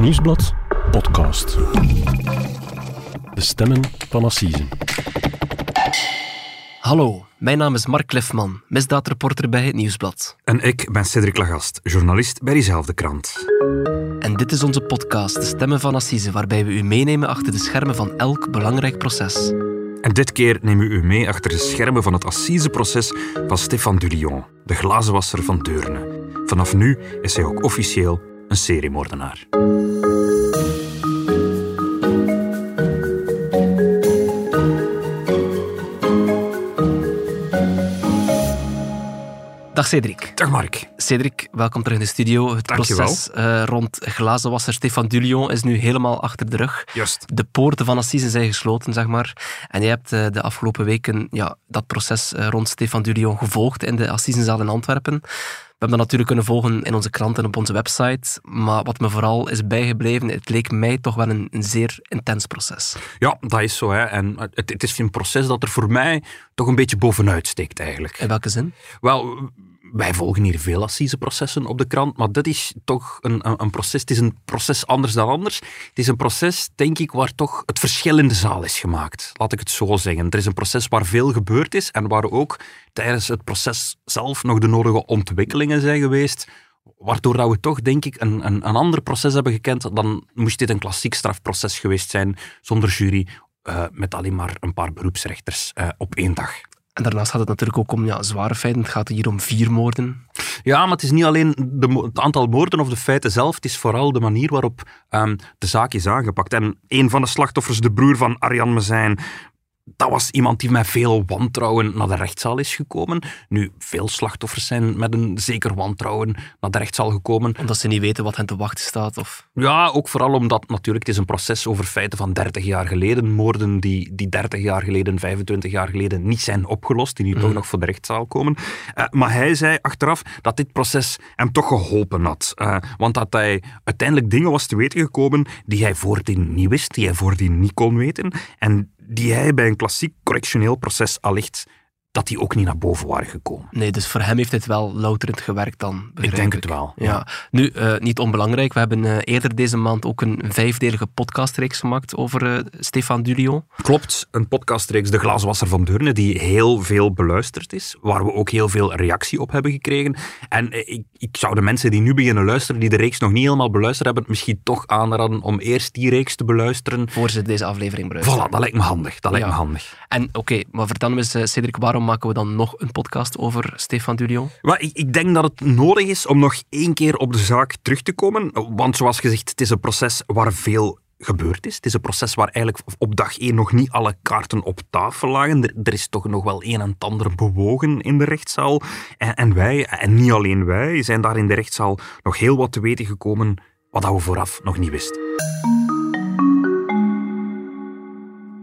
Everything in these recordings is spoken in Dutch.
Nieuwsblad podcast. De stemmen van Assise. Hallo, mijn naam is Mark Klefman, misdaadreporter bij het Nieuwsblad. En ik ben Cedric Lagast, journalist bij diezelfde krant. En dit is onze podcast, De Stemmen van Assise, waarbij we u meenemen achter de schermen van elk belangrijk proces. En dit keer nemen we u mee achter de schermen van het assiseproces van Stéphane Dulion, de glazenwasser van Deurne. Vanaf nu is hij ook officieel een seriemoordenaar. Dag Cedric. Dag Mark. Cedric, welkom terug in de studio. Het Dankjewel. proces eh, rond glazenwasser Stefan Dulion is nu helemaal achter de rug. Juist. De poorten van Assise zijn gesloten, zeg maar. En jij hebt eh, de afgelopen weken ja, dat proces eh, rond Stefan Dulion gevolgd in de Assisenzaal in Antwerpen. We hebben dat natuurlijk kunnen volgen in onze krant en op onze website. Maar wat me vooral is bijgebleven, het leek mij toch wel een, een zeer intens proces. Ja, dat is zo. Hè. En het, het is een proces dat er voor mij toch een beetje bovenuit steekt eigenlijk. In welke zin? Wel, wij volgen hier veel assiseprocessen op de krant, maar dit is toch een, een, proces. Het is een proces anders dan anders. Het is een proces, denk ik, waar toch het verschil in de zaal is gemaakt. Laat ik het zo zeggen. Er is een proces waar veel gebeurd is en waar ook tijdens het proces zelf nog de nodige ontwikkelingen zijn geweest. Waardoor dat we toch, denk ik, een, een, een ander proces hebben gekend. Dan moest dit een klassiek strafproces geweest zijn, zonder jury, eh, met alleen maar een paar beroepsrechters eh, op één dag. En daarnaast gaat het natuurlijk ook om ja, zware feiten. Het gaat hier om vier moorden. Ja, maar het is niet alleen de, het aantal moorden of de feiten zelf, het is vooral de manier waarop ehm, de zaak is aangepakt. En een van de slachtoffers, de broer van Arjan Mezijn, dat was iemand die met veel wantrouwen naar de rechtszaal is gekomen. Nu, veel slachtoffers zijn met een zeker wantrouwen naar de rechtszaal gekomen. Omdat ze niet weten wat hen te wachten staat. Of... Ja, ook vooral omdat natuurlijk het is een proces over feiten van 30 jaar geleden. Moorden die, die 30 jaar geleden, 25 jaar geleden niet zijn opgelost, die nu toch nog voor de rechtszaal komen. Eh, maar hij zei achteraf dat dit proces hem toch geholpen had. Eh, want dat hij uiteindelijk dingen was te weten gekomen die hij voordien niet wist, die hij voordien niet kon weten. En die hij bij een klassiek correctioneel proces allicht dat die ook niet naar boven waren gekomen. Nee, dus voor hem heeft het wel louterend gewerkt dan. begrijp denk het wel, Ja. ja. Nu, eh, niet onbelangrijk, we hebben eh, eerder deze maand ook een vijfdelige podcastreeks gemaakt over eh Stefan Dulion. Klopt, een podcastreeks De Glazenwasser van Deurne, die heel veel beluisterd is, waar we ook heel veel reactie op hebben gekregen. En ik, ik zou de mensen die nu beginnen luisteren, die de reeks nog niet helemaal beluisterd hebben, misschien toch aanraden om eerst die reeks te beluisteren. Voor ze deze aflevering beluisteren. Voilà, dat lijkt me handig. Dat lijkt Ja. me handig. En oké, maar vertel me eens, Cedric, waarom maken we dan nog een podcast over Stefan Dulion? Maar ik, ik denk dat het nodig is om nog één keer op de zaak terug te komen. Want zoals gezegd, het is een proces waar veel gebeurd is. Het is een proces waar eigenlijk op dag één nog niet alle kaarten op tafel lagen. Er, er is toch nog wel een en het ander bewogen in de rechtszaal. En, en wij, en niet alleen wij, zijn daar in de rechtszaal nog heel wat te weten gekomen wat dat we vooraf nog niet wisten.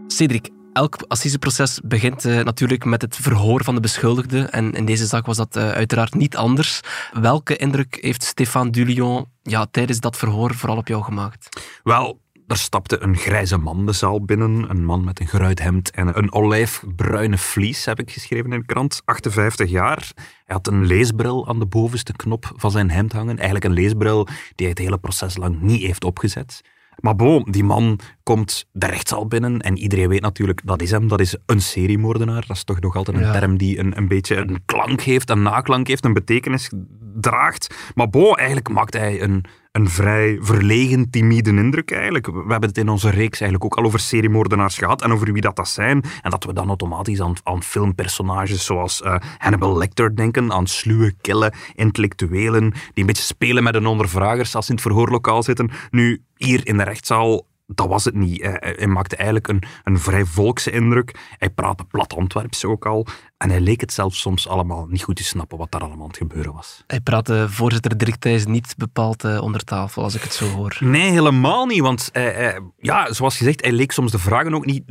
Cedric, elk assiseproces begint eh, natuurlijk met het verhoor van de beschuldigde. En in deze zaak was dat eh, uiteraard niet anders. Welke indruk heeft Stefan Dulion ja, tijdens dat verhoor vooral op jou gemaakt? Wel, er stapte een grijze man de zaal binnen. Een man met een geruit hemd en een olijfbruine vlies, heb ik geschreven in de krant. 58 jaar. Hij had een leesbril aan de bovenste knop van zijn hemd hangen. Eigenlijk een leesbril die hij het hele proces lang niet heeft opgezet. Maar bon, die man komt de rechtszaal binnen en iedereen weet natuurlijk, dat is hem, dat is een seriemoordenaar. Dat is toch nog altijd een Ja. term die een, een beetje een klank heeft, een naklank heeft, een betekenis draagt. Maar bon, eigenlijk maakt hij een, een vrij verlegen, timide indruk eigenlijk. We hebben het in onze reeks eigenlijk ook al over seriemoordenaars gehad en over wie dat, dat zijn. En dat we dan automatisch aan, aan filmpersonages zoals eh, Hannibal Lecter denken, aan sluwe, kille intellectuelen die een beetje spelen met hun ondervragers als ze in het verhoorlokaal zitten. Nu, hier in de rechtszaal dat was het niet. Hij, hij maakte eigenlijk een, een vrij volkse indruk. Hij praatte plat Antwerps ook al. En hij leek het zelfs soms allemaal niet goed te snappen wat daar allemaal aan het gebeuren was. Hij praatte voorzitter Dirk Thijs niet bepaald eh, onder tafel, als ik het zo hoor. Nee, helemaal niet. Want hij- ja, zoals gezegd, hij leek soms de vragen ook niet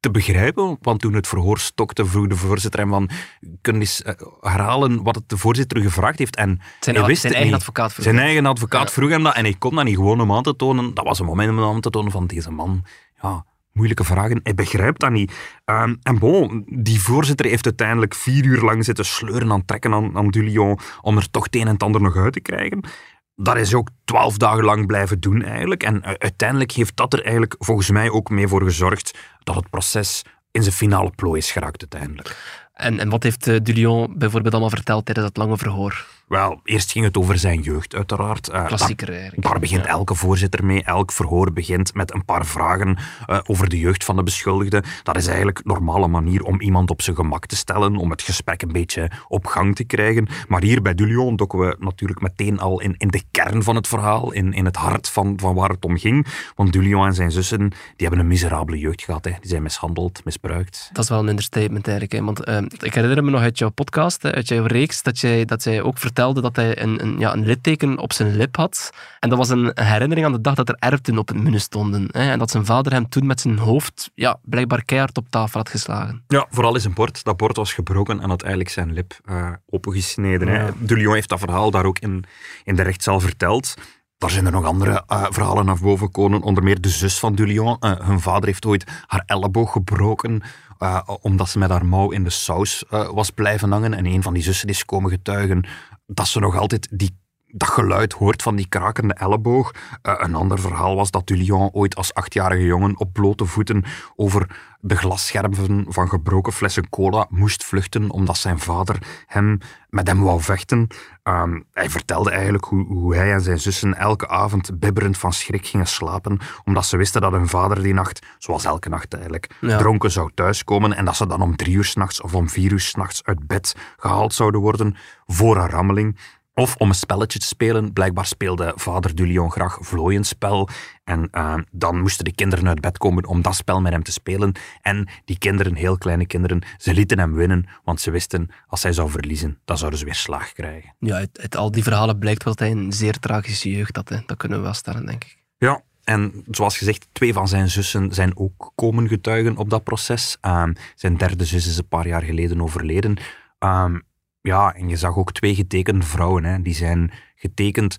te begrijpen. Want toen het verhoor stokte, vroeg de voorzitter hem van... Kun je eens eh, herhalen wat het de voorzitter gevraagd heeft? En Zijn, hij wist zijn eigen niet. advocaat vroeg Zijn hem. eigen advocaat Ja. vroeg hem dat en hij kon dat niet gewoon om aan te tonen. Dat was een moment om aan te tonen van deze man. Ja, moeilijke vragen. Hij begrijpt dat niet. Ehm, en bon, die voorzitter heeft uiteindelijk vier uur lang zitten sleuren aan trekken aan, aan Dulion om er toch het een en het ander nog uit te krijgen. Dat is ook twaalf dagen lang blijven doen eigenlijk. En uh, uiteindelijk heeft dat er eigenlijk volgens mij ook mee voor gezorgd dat het proces in zijn finale plooi is geraakt uiteindelijk. En, en wat heeft uh, bijvoorbeeld allemaal verteld tijdens dat lange verhoor? Wel, eerst ging het over zijn jeugd, uiteraard. Uh, Klassieker daar, eigenlijk. Daar begint elke voorzitter mee. Elk verhoor begint met een paar vragen uh, over de jeugd van de beschuldigde. Dat is eigenlijk een normale manier om iemand op zijn gemak te stellen, om het gesprek een beetje op gang te krijgen. Maar hier bij Dulion dokken we natuurlijk meteen al in, in de kern van het verhaal, in, in het hart van, van waar het om ging. Want Dulion en zijn zussen, die hebben een miserabele jeugd gehad. Hè. Die zijn mishandeld, misbruikt. Dat is wel een understatement eigenlijk. Hè. Want uh, ik herinner me nog uit jouw podcast, uit jouw reeks, dat jij, dat jij ook vertelde dat hij een, een, ja, een litteken op zijn lip had. En dat was een herinnering aan de dag dat er erften op het menu stonden. Hè, en dat zijn vader hem toen met zijn hoofd ja, blijkbaar keihard op tafel had geslagen. Ja, vooral in zijn bord. Dat bord was gebroken en had eigenlijk zijn lip uh, opengesneden. Ja. Hè. De Lyon heeft dat verhaal daar ook in, in de rechtszaal verteld. Daar zijn er nog andere uh, verhalen naar boven gekomen. Onder meer de zus van Dulion. Uh, hun vader heeft ooit haar elleboog gebroken. Uh, omdat ze met haar mouw in de saus was blijven hangen. En een van die zussen is komen getuigen dat ze nog altijd die, dat geluid hoort van die krakende elleboog. Uh, een ander verhaal was dat Dulion ooit als achtjarige jongen op blote voeten over de glasscherven van gebroken flessen cola moest vluchten omdat zijn vader hem, met hem wou vechten. Um, hij vertelde eigenlijk hoe, hoe, hij en zijn zussen elke avond bibberend van schrik gingen slapen, omdat ze wisten dat hun vader die nacht, zoals elke nacht eigenlijk, ja. dronken zou thuiskomen en dat ze dan om drie uur s'nachts of om vier uur s'nachts uit bed gehaald zouden worden voor een rammeling. Of om een spelletje te spelen. Blijkbaar speelde vader Dulion graag vlooienspel. En uh, dan moesten de kinderen uit bed komen om dat spel met hem te spelen. En die kinderen, heel kleine kinderen, ze lieten hem winnen. Want ze wisten, als hij zou verliezen, dan zouden ze weer slaag krijgen. Ja, uit, uit al die verhalen blijkt wel dat hij een zeer tragische jeugd had. Hè. Dat kunnen we wel stellen, denk ik. Ja, en zoals gezegd, twee van zijn zussen zijn ook komen getuigen op dat proces. Um, zijn derde zus is een paar jaar geleden overleden. Um, ja, en je zag ook twee getekende vrouwen. Hè. Die zijn getekend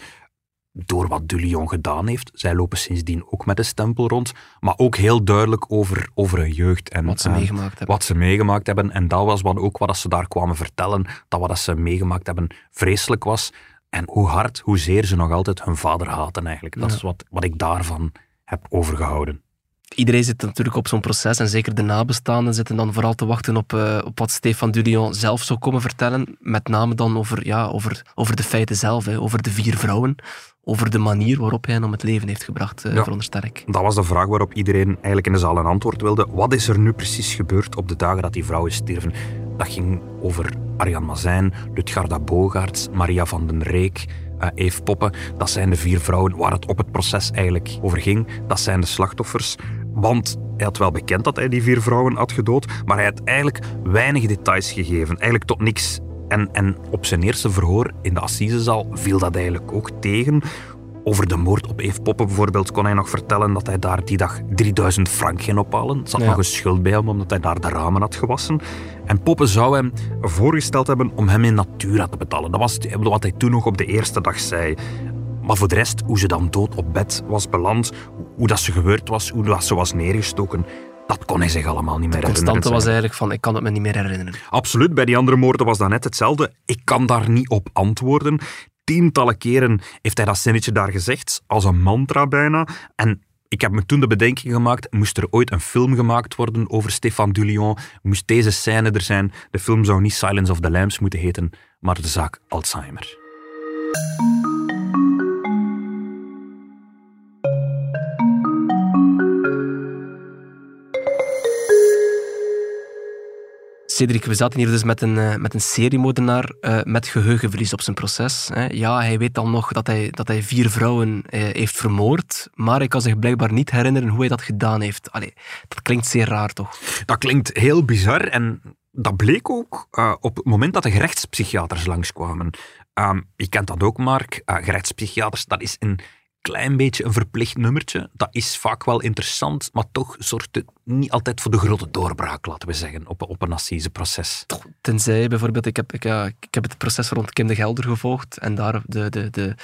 door wat Dulion gedaan heeft. Zij lopen sindsdien ook met een stempel rond. Maar ook heel duidelijk over, over hun jeugd. En, wat ze uh, meegemaakt hebben. Wat ze meegemaakt hebben. En dat was wat, ook wat ze daar kwamen vertellen. Dat wat ze meegemaakt hebben vreselijk was. En hoe hard, hoe zeer ze nog altijd hun vader haten eigenlijk. Dat ja. is wat, wat ik daarvan heb overgehouden iedereen zit natuurlijk op zo'n proces en zeker de nabestaanden zitten dan vooral te wachten op, uh, op wat Stefan Dulion zelf zou komen vertellen. Met name dan over, ja, over, over de feiten zelf, hè, over de vier vrouwen, over de manier waarop hij hen om het leven heeft gebracht, uh, ja, veronderstel ik. Dat was de vraag waarop iedereen eigenlijk in de zaal een antwoord wilde. Wat is er nu precies gebeurd op de dagen dat die vrouwen stierven? Dat ging over Arjan Mazijn, Lutgarda Bogaerts, Maria van den Reek, uh, Eve Poppen. Dat zijn de vier vrouwen waar het op het proces eigenlijk over ging. Dat zijn de slachtoffers. Want hij had wel bekend dat hij die vier vrouwen had gedood, maar hij had eigenlijk weinig details gegeven. Eigenlijk tot niks. En, en op zijn eerste verhoor in de Assisezaal viel dat eigenlijk ook tegen. Over de moord op Eve Poppen bijvoorbeeld kon hij nog vertellen dat hij daar die dag 3000 frank ging ophalen. Er zat ja. nog een schuld bij hem omdat hij daar de ramen had gewassen. En Poppen zou hem voorgesteld hebben om hem in natura te betalen. Dat was wat hij toen nog op de eerste dag zei. Maar voor de rest, hoe ze dan dood op bed was beland, hoe dat ze gebeurd was, hoe dat ze was neergestoken, dat kon hij zich allemaal niet meer de herinneren. constante was eigenlijk van, ik kan het me niet meer herinneren. Absoluut, bij die andere moorden was dat net hetzelfde. Ik kan daar niet op antwoorden. Tientallen keren heeft hij dat zinnetje daar gezegd, als een mantra bijna. En ik heb me toen de bedenking gemaakt, moest er ooit een film gemaakt worden over Stéphane Dulion, moest deze scène er zijn. De film zou niet Silence of the Lambs moeten heten, maar de zaak Alzheimer. Cedric, we zaten hier dus met een, uh, met een seriemoordenaar uh, met geheugenverlies op zijn proces. Hè. Ja, hij weet dan nog dat hij, dat hij vier vrouwen uh, heeft vermoord, maar hij kan zich blijkbaar niet herinneren hoe hij dat gedaan heeft. Allee, dat klinkt zeer raar, toch? Dat klinkt heel bizar en dat bleek ook op het moment dat de gerechtspsychiaters langskwamen. Um, je kent dat ook, Mark. gerechtspsychiaters, dat is een klein beetje een verplicht nummertje. Dat is vaak wel interessant, maar toch zorgt het niet altijd voor de grote doorbraak, laten we zeggen, op, op een assiseproces. Tenzij bijvoorbeeld, ik heb, ik, ja, ik heb het proces rond Kim de Gelder gevolgd en daar de, de, de,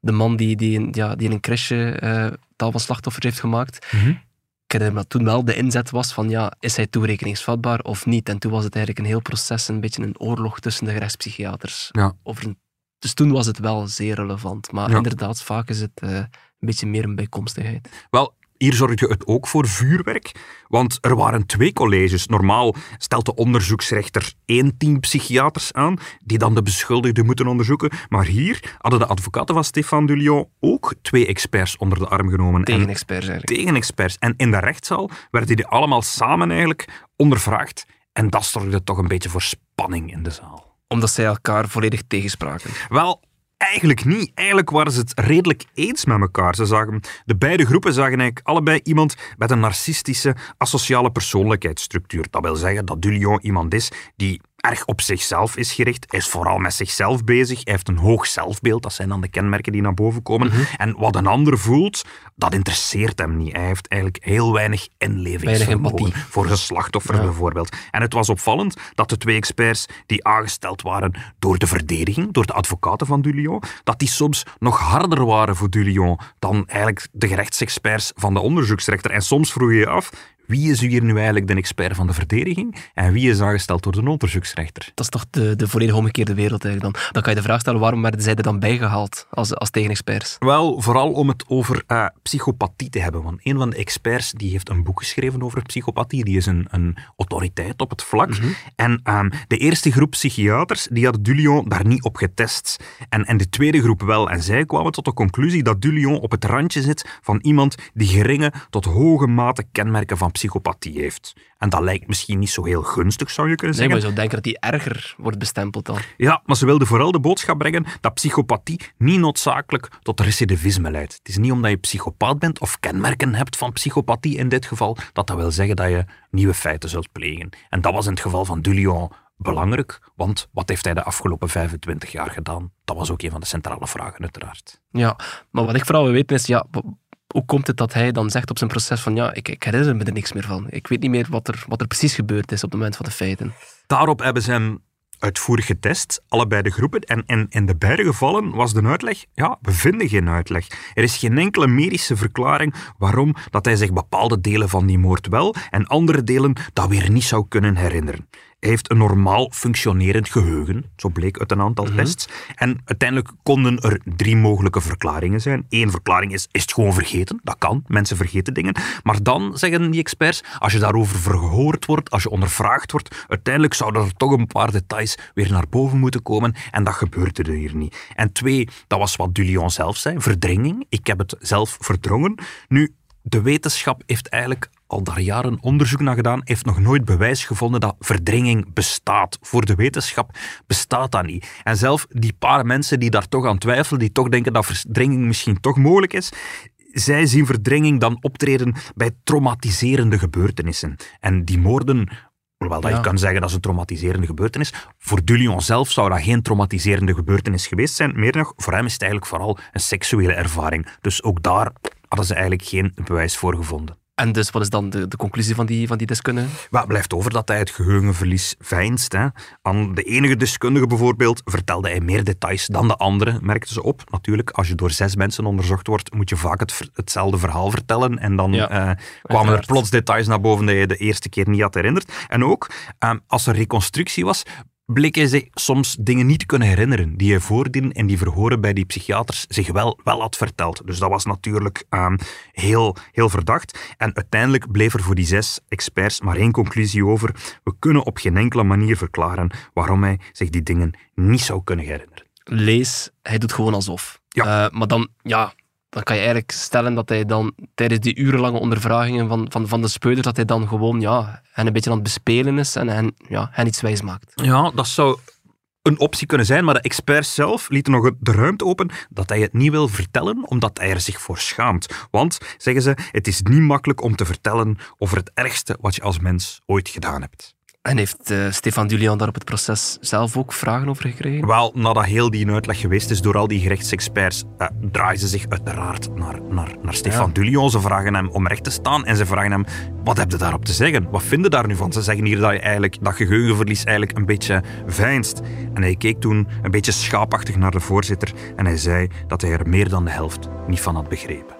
de man die, die, in, ja, die in een crèche uh, taal van slachtoffers heeft gemaakt. Mm -hmm. Ik herinner me dat toen wel de inzet was van, ja, is hij toerekeningsvatbaar of niet? En toen was het eigenlijk een heel proces, een beetje een oorlog tussen de gerechtspsychiaters ja. over een dus toen was het wel zeer relevant. Maar Ja. inderdaad, vaak is het eh, een beetje meer een bijkomstigheid. Wel, hier zorgde het ook voor vuurwerk, want er waren twee colleges. Normaal stelt de onderzoeksrechter één team psychiaters aan, die dan de beschuldigde moeten onderzoeken. Maar hier hadden de advocaten van Stéphane Dulion ook twee experts onder de arm genomen. Tegen En- experts eigenlijk. tegen experts. En in de rechtszaal werden die allemaal samen eigenlijk ondervraagd. En dat zorgde toch een beetje voor spanning in de zaal. Omdat zij elkaar volledig tegenspraken. Wel, eigenlijk niet. Eigenlijk waren ze het redelijk eens met elkaar. Ze zagen, de beide groepen zagen eigenlijk allebei iemand met een narcistische, asociale persoonlijkheidsstructuur. Dat wil zeggen dat Dulion iemand is die erg op zichzelf is gericht. Hij is vooral met zichzelf bezig. Hij heeft een hoog zelfbeeld. Dat zijn dan de kenmerken die naar boven komen. En wat een ander voelt, dat interesseert hem niet. Hij heeft eigenlijk heel weinig inlevingsvermogen voor een slachtoffer Ja. bijvoorbeeld. En het was opvallend dat de twee experts die aangesteld waren door de verdediging, door de advocaten van Dulion, dat die soms nog harder waren voor Dulion dan eigenlijk de gerechtsexperts van de onderzoeksrechter. En soms vroeg je je af, wie is hier nu eigenlijk de expert van de verdediging en wie is aangesteld door de onderzoeksrechter? Dat is toch de, de volledig omgekeerde wereld eigenlijk dan. Dan kan je de vraag stellen, waarom werden zij er dan bijgehaald als, als tegenexperts? Wel, vooral om het over eh, psychopathie te hebben. Want een van de experts die heeft een boek geschreven over psychopathie. Die is een, een autoriteit op het vlak. En ehm, de eerste groep psychiaters die had Dulion daar niet op getest. En, en de tweede groep wel. En zij kwamen tot de conclusie dat Dulion op het randje zit van iemand die geringe tot hoge mate kenmerken van psychopathie heeft. En dat lijkt misschien niet zo heel gunstig, zou je kunnen Nee, zeggen. maar je zou denken dat die erger wordt bestempeld dan. Ja, maar ze wilde vooral de boodschap brengen dat psychopathie niet noodzakelijk tot recidivisme leidt. Het is niet omdat je psychopaat bent of kenmerken hebt van psychopathie in dit geval, dat dat wil zeggen dat je nieuwe feiten zult plegen. En dat was in het geval van Dulion belangrijk, want wat heeft hij de afgelopen 25 jaar gedaan? Dat was ook een van de centrale vragen, uiteraard. Ja, maar wat ik vooral wil weten is, ja, hoe komt het dat hij dan zegt op zijn proces van, ja, ik, ik herinner me er niks meer van. Ik weet niet meer wat er, wat er precies gebeurd is op het moment van de feiten. Daarop hebben ze hem uitvoerig getest, allebei de groepen. En, en in de beide gevallen was de uitleg, ja, we vinden geen uitleg. Er is geen enkele medische verklaring waarom dat hij zich bepaalde delen van die moord wel en andere delen dat weer niet zou kunnen herinneren. Heeft een normaal functionerend geheugen, zo bleek uit een aantal tests. En uiteindelijk konden er drie mogelijke verklaringen zijn. Eén verklaring is, is het gewoon vergeten? Dat kan, mensen vergeten dingen. Maar dan, zeggen die experts, als je daarover verhoord wordt, als je ondervraagd wordt, uiteindelijk zouden er toch een paar details weer naar boven moeten komen. En dat gebeurde er hier niet. En twee, dat was wat Dulion zelf zei, verdringing. Ik heb het zelf verdrongen. Nu, de wetenschap heeft eigenlijk al daar jaren onderzoek naar gedaan, heeft nog nooit bewijs gevonden dat verdringing bestaat. Voor de wetenschap bestaat dat niet. En zelf die paar mensen die daar toch aan twijfelen, die toch denken dat verdringing misschien toch mogelijk is, zij zien verdringing dan optreden bij traumatiserende gebeurtenissen. En die moorden, hoewel dat Ja. je kan zeggen dat is een traumatiserende gebeurtenis, voor Dulion zelf zou dat geen traumatiserende gebeurtenis geweest zijn. Meer nog, voor hem is het eigenlijk vooral een seksuele ervaring. Dus ook daar hadden ze eigenlijk geen bewijs voor gevonden. En dus, wat is dan de, de conclusie van die, van die deskundigen? Maar het blijft over dat hij het geheugenverlies veinst. Hè. Aan de enige deskundige bijvoorbeeld vertelde hij meer details dan de andere, merkten ze op. Natuurlijk, als je door zes mensen onderzocht wordt, moet je vaak het, hetzelfde verhaal vertellen. En dan Ja, eh, kwamen er plots details naar boven die je de eerste keer niet had herinnerd. En ook, eh, als er reconstructie was, hij zich soms dingen niet te kunnen herinneren die hij voordien in die verhoren bij die psychiaters zich wel, wel had verteld. Dus dat was natuurlijk ehm, heel, heel verdacht. En uiteindelijk bleef er voor die zes experts maar één conclusie over. We kunnen op geen enkele manier verklaren waarom hij zich die dingen niet zou kunnen herinneren. Lees, hij doet gewoon alsof. Ja. Eh, maar dan, ja, dan kan je eigenlijk stellen dat hij dan tijdens die urenlange ondervragingen van, van, van de speuder, dat hij dan gewoon ja, een beetje aan het bespelen is en hen, ja, hen iets wijs maakt. Ja, dat zou een optie kunnen zijn, maar de experts zelf lieten nog de ruimte open dat hij het niet wil vertellen, omdat hij er zich voor schaamt. Want, zeggen ze, het is niet makkelijk om te vertellen over het ergste wat je als mens ooit gedaan hebt. En heeft eh, Stefan Dulian daar op het proces zelf ook vragen over gekregen? Wel, nadat heel die uitleg geweest is door al die gerechtsexperts, eh, draaien ze zich uiteraard naar, naar, naar Stefan Ja. Dulion. Ze vragen hem om recht te staan en ze vragen hem, wat heb je daarop te zeggen? Wat vinden daar nu van? Ze zeggen hier dat je eigenlijk dat geheugenverlies eigenlijk een beetje veinst. En hij keek toen een beetje schaapachtig naar de voorzitter en hij zei dat hij er meer dan de helft niet van had begrepen.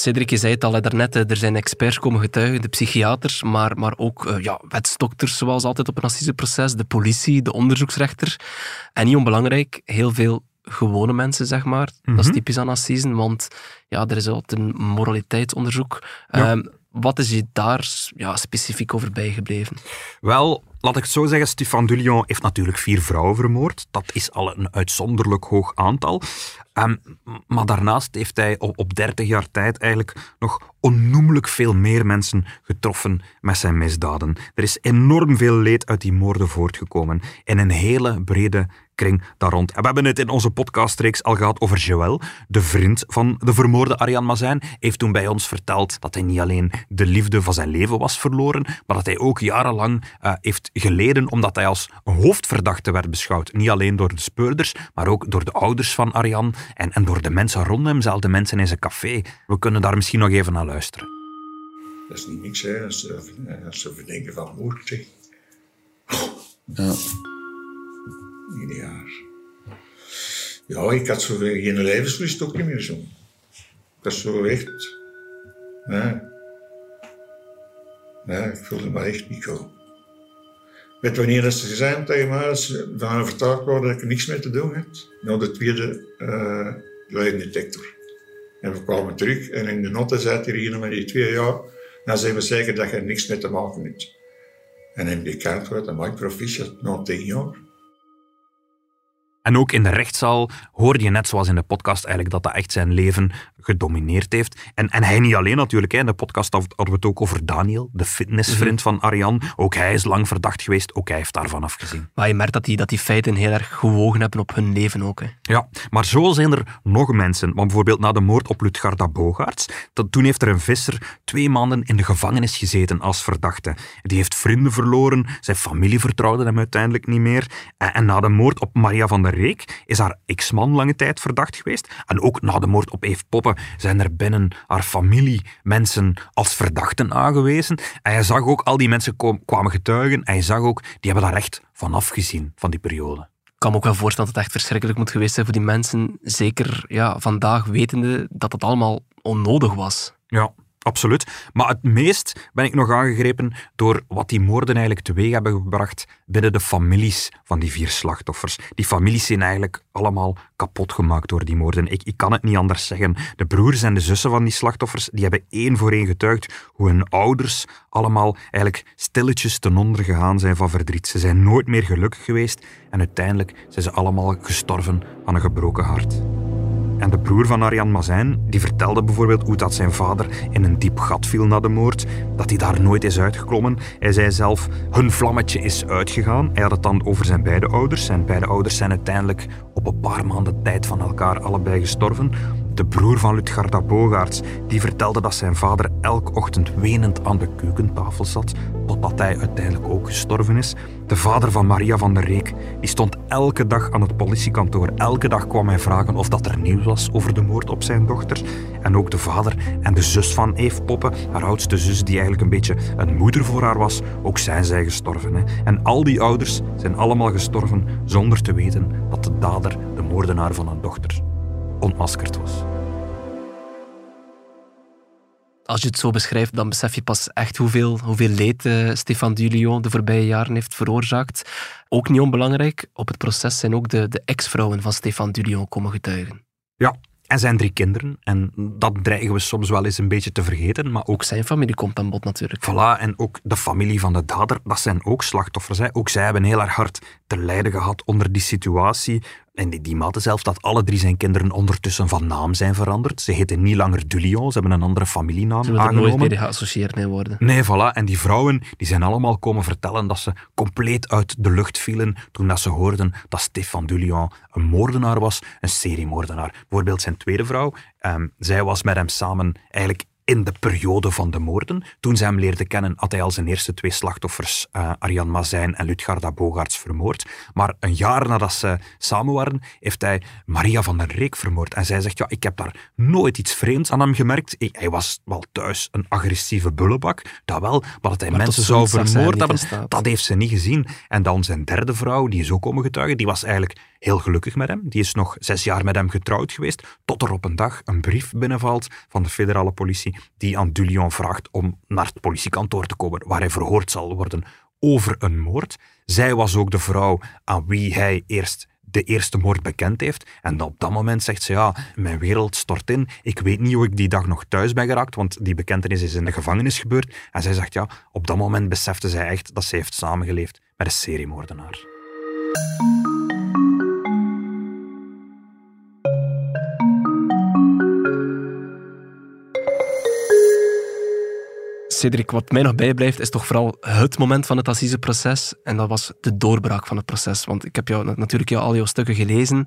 Cedric, je zei het al daarnet, er zijn experts komen getuigen, de psychiaters, maar, maar ook uh, ja, wetsdokters, zoals altijd op een assiseproces, de politie, de onderzoeksrechter. En niet onbelangrijk, heel veel gewone mensen, zeg maar. Dat is Mhm. typisch aan assisen, want ja, er is altijd een moraliteitsonderzoek. Ja. Ehm, wat is je daar ja, specifiek over bijgebleven? Wel, laat ik het zo zeggen, Stéphane Dulion heeft natuurlijk vier vrouwen vermoord. Dat is al een uitzonderlijk hoog aantal. Ehm, maar daarnaast heeft hij op, op 30 jaar tijd eigenlijk nog onnoemelijk veel meer mensen getroffen met zijn misdaden. Er is enorm veel leed uit die moorden voortgekomen. In een hele brede kring daar rond. En we hebben het in onze podcastreeks al gehad over Joël, de vriend van de vermoorde Arjan Mazijn. Hij heeft toen bij ons verteld dat hij niet alleen de liefde van zijn leven was verloren, maar dat hij ook jarenlang eh, heeft geleden omdat hij als een hoofdverdachte werd beschouwd. Niet alleen door de speurders, maar ook door de ouders van Arjan en, en door de mensen rond hem, zelfs de mensen in zijn café. We kunnen daar misschien nog even naar luisteren. Dat is niet niks, hè, als, ze- als ze verdenken van moord. Zeg. Ja. Ja, ik had zo geen levenslust ook niet meer zo. Dat is zo echt. Nee. Ik voelde me echt niet goed. Weet wanneer dat ze zijn tegen mij, dat ze van overtuigd waren dat ik er niks mee te doen had? Na de tweede uh, detector. En we kwamen terug en in de notte zei hij hier met die twee jaar, dan zijn we zeker dat je er niks mee te maken hebt. En in die kaart werd een Mike Proficiat na tien jaar. En ook in de rechtszaal hoorde je net zoals in de podcast eigenlijk dat dat echt zijn leven gedomineerd heeft. En, en hij niet alleen natuurlijk. Hè. In de podcast hadden we het ook over Daniel, de fitnessvriend van Arjan. Ook hij is lang verdacht geweest. Ook hij heeft daarvan afgezien. Maar je merkt dat die, dat die feiten heel erg gewogen hebben op hun leven ook. Hè. Ja, maar zo zijn er nog mensen. Want bijvoorbeeld na de moord op Lutgarda Bogaerts, dat, toen heeft er een visser twee maanden in de gevangenis gezeten als verdachte. Die heeft vrienden verloren, zijn familie vertrouwde hem uiteindelijk niet meer. En, en na de moord op Maria van der Reek is haar ex-man lange tijd verdacht geweest. En ook na de moord op Eve Poppen zijn er binnen haar familie mensen als verdachten aangewezen. En je zag ook, al die mensen kwamen getuigen, en je zag ook, die hebben daar echt van afgezien, van die periode. Ik kan me ook wel voorstellen dat het echt verschrikkelijk moet geweest zijn voor die mensen. Zeker ja, vandaag wetende dat het allemaal onnodig was. Ja, absoluut. Maar het meest ben ik nog aangegrepen door wat die moorden eigenlijk teweeg hebben gebracht binnen de families van die vier slachtoffers. Die families zijn eigenlijk allemaal kapot gemaakt door die moorden. Ik, ik kan het niet anders zeggen. De broers en de zussen van die slachtoffers, die hebben één voor één getuigd hoe hun ouders allemaal eigenlijk stilletjes ten onder gegaan zijn van verdriet. Ze zijn nooit meer gelukkig geweest en uiteindelijk zijn ze allemaal gestorven aan een gebroken hart. En de broer van Arjan Mazijn, die vertelde bijvoorbeeld hoe dat zijn vader in een diep gat viel na de moord, dat hij daar nooit is uitgeklommen. Hij zei zelf, hun vlammetje is uitgegaan. Hij had het dan over zijn beide ouders. Zijn beide ouders zijn uiteindelijk op een paar maanden tijd van elkaar allebei gestorven. De broer van Lutgarda Bogaerts, die vertelde dat zijn vader elke ochtend wenend aan de keukentafel zat, totdat hij uiteindelijk ook gestorven is. De vader van Maria van der Reek, die stond elke dag aan het politiekantoor. Elke dag kwam hij vragen of dat er nieuws was over de moord op zijn dochter. En ook de vader en de zus van Eve Poppe, haar oudste zus, die eigenlijk een beetje een moeder voor haar was, ook zijn zij gestorven. Hè. En al die ouders zijn allemaal gestorven zonder te weten dat de dader, de moordenaar van hun dochter, ontmaskerd was. Als je het zo beschrijft, dan besef je pas echt hoeveel, hoeveel leed eh, Stefan Dulion de voorbije jaren heeft veroorzaakt. Ook niet onbelangrijk, op het proces zijn ook de, de ex-vrouwen van Stefan Dulion komen getuigen. Ja, en zijn drie kinderen. En dat dreigen we soms wel eens een beetje te vergeten, maar ook Ook zijn familie komt aan bod natuurlijk. Voilà, en ook de familie van de dader, dat zijn ook slachtoffers. Hè. Ook zij hebben heel erg hard te lijden gehad onder die situatie. En die, die zelf dat alle drie zijn kinderen ondertussen van naam zijn veranderd. Ze heten niet langer Dulion, ze hebben een andere familienaam Ze aangenomen. nooit mee geassocieerd mee worden. Nee, voilà. En die vrouwen die zijn allemaal komen vertellen dat ze compleet uit de lucht vielen toen dat ze hoorden dat Stefan Dulion een moordenaar was, een seriemoordenaar. Bijvoorbeeld zijn tweede vrouw, ehm, zij was met hem samen eigenlijk in de periode van de moorden. Toen ze hem leerde kennen, had hij al zijn eerste twee slachtoffers, uh, Arjan Mazijn en Lutgarda Bogaerts, vermoord. Maar een jaar nadat ze samen waren, heeft hij Maria van der Reek vermoord. En zij zegt, ja, ik heb daar nooit iets vreemds aan hem gemerkt. Hij was wel thuis een agressieve bullebak, dat wel. Maar dat hij mensen zou vermoord hebben, dat heeft ze niet gezien. En dan zijn derde vrouw, die is ook komen getuigen, die was eigenlijk heel gelukkig met hem. Die is nog zes jaar met hem getrouwd geweest, tot er op een dag een brief binnenvalt van de federale politie die aan Dulion vraagt om naar het politiekantoor te komen, waar hij verhoord zal worden over een moord. Zij was ook de vrouw aan wie hij eerst de eerste moord bekend heeft. En op dat moment zegt ze, ja, mijn wereld stort in. Ik weet niet hoe ik die dag nog thuis ben geraakt, want die bekentenis is in de gevangenis gebeurd. En zij zegt, ja, op dat moment besefte zij echt dat ze heeft samengeleefd met een seriemoordenaar. Cedric, wat mij nog bijblijft, is toch vooral het moment van het assiseproces. En dat was de doorbraak van het proces. Want ik heb jou, natuurlijk jou, al jouw stukken gelezen.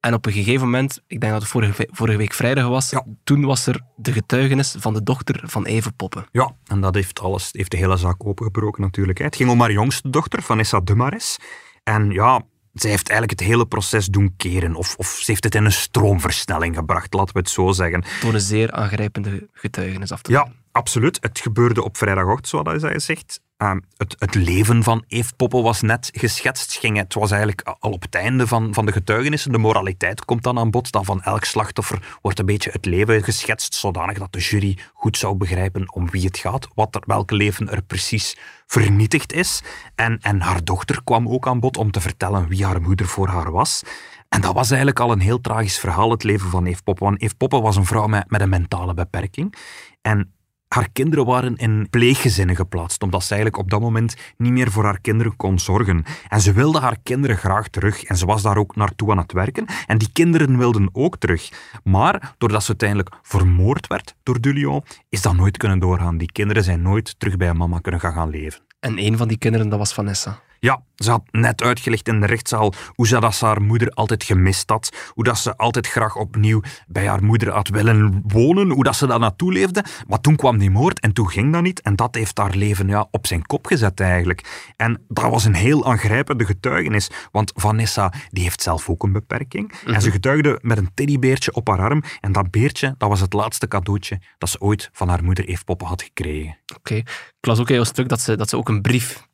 En op een gegeven moment, ik denk dat het vorige, vorige week vrijdag was, ja. toen was er de getuigenis van de dochter van Eve Poppen. Ja, en dat heeft, alles, heeft de hele zaak opengebroken natuurlijk. Het ging om haar jongste dochter, Vanessa Dumares. En ja, zij heeft eigenlijk het hele proces doen keren. Of, of ze heeft het in een stroomversnelling gebracht, laten we het zo zeggen. Door een zeer aangrijpende getuigenis af te Ja, absoluut. Het gebeurde op vrijdagochtend, zoals hij zegt. Uh, het, het, leven van Eve Poppel was net geschetst. Ging, het was eigenlijk al op het einde van, van de getuigenissen. De moraliteit komt dan aan bod. Dan van elk slachtoffer wordt een beetje het leven geschetst, zodanig dat de jury goed zou begrijpen om wie het gaat, wat er, welk leven er precies vernietigd is. En, en haar dochter kwam ook aan bod om te vertellen wie haar moeder voor haar was. En dat was eigenlijk al een heel tragisch verhaal, het leven van Eve Poppe. Want Eve Poppe was een vrouw met, met een mentale beperking. En haar kinderen waren in pleeggezinnen geplaatst, omdat ze eigenlijk op dat moment niet meer voor haar kinderen kon zorgen. En ze wilde haar kinderen graag terug en ze was daar ook naartoe aan het werken. En die kinderen wilden ook terug. Maar doordat ze uiteindelijk vermoord werd door Dulio, is dat nooit kunnen doorgaan. Die kinderen zijn nooit terug bij mama kunnen gaan leven. En een van die kinderen, dat was Vanessa. Ja, ze had net uitgelegd in de rechtszaal hoe ze, dat ze haar moeder altijd gemist had. Hoe dat ze altijd graag opnieuw bij haar moeder had willen wonen. Hoe dat ze daar naartoe leefde. Maar toen kwam die moord en toen ging dat niet. En dat heeft haar leven ja, op zijn kop gezet eigenlijk. En dat was een heel aangrijpende getuigenis. Want Vanessa die heeft zelf ook een beperking. En ze mhm. getuigde met een teddybeertje op haar arm. En dat beertje dat was het laatste cadeautje dat ze ooit van haar moeder Eve Poppen had gekregen. Oké. Ik las ook in jouw stuk dat ze, dat ze ook een brief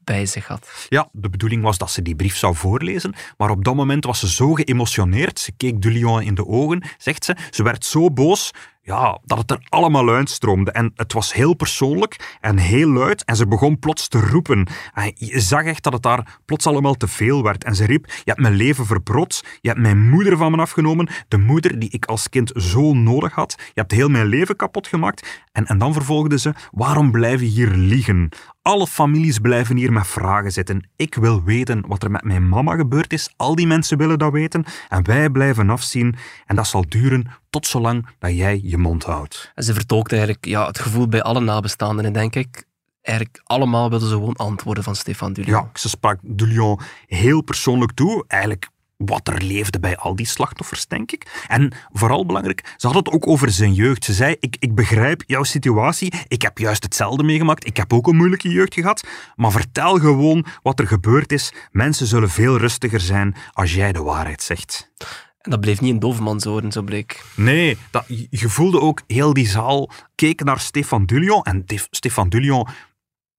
had. Ja, de bedoeling was dat ze die brief zou voorlezen, maar op dat moment was ze zo geëmotioneerd. Ze keek Dulion in de ogen, zegt ze. Ze werd zo boos ja, dat het er allemaal uitstroomde. En het was heel persoonlijk en heel luid. En ze begon plots te roepen. En je zag echt dat het daar plots allemaal te veel werd. En ze riep, je hebt mijn leven verbrot. Je hebt mijn moeder van me afgenomen. De moeder die ik als kind zo nodig had. Je hebt heel mijn leven kapot gemaakt. En, en dan vervolgde ze, waarom blijf je hier liegen? Alle families blijven hier met vragen zitten. Ik wil weten wat er met mijn mama gebeurd is. Al die mensen willen dat weten. En wij blijven afzien. En dat zal duren tot zolang dat jij je mond houdt. En ze vertolkt eigenlijk ja, het gevoel bij alle nabestaanden, denk ik. Eigenlijk allemaal wilden ze gewoon antwoorden van Stefan Dulion. Ja, ze sprak Dulion heel persoonlijk toe. Eigenlijk wat er leefde bij al die slachtoffers, denk ik. En vooral belangrijk, ze had het ook over zijn jeugd. Ze zei, ik, ik begrijp jouw situatie, ik heb juist hetzelfde meegemaakt, ik heb ook een moeilijke jeugd gehad, maar vertel gewoon wat er gebeurd is. Mensen zullen veel rustiger zijn als jij de waarheid zegt. En dat bleef niet in dovenmansoren, zo bleek. Nee, dat, je voelde ook heel die zaal keek naar Stefan Dulion. En Stefan Dulion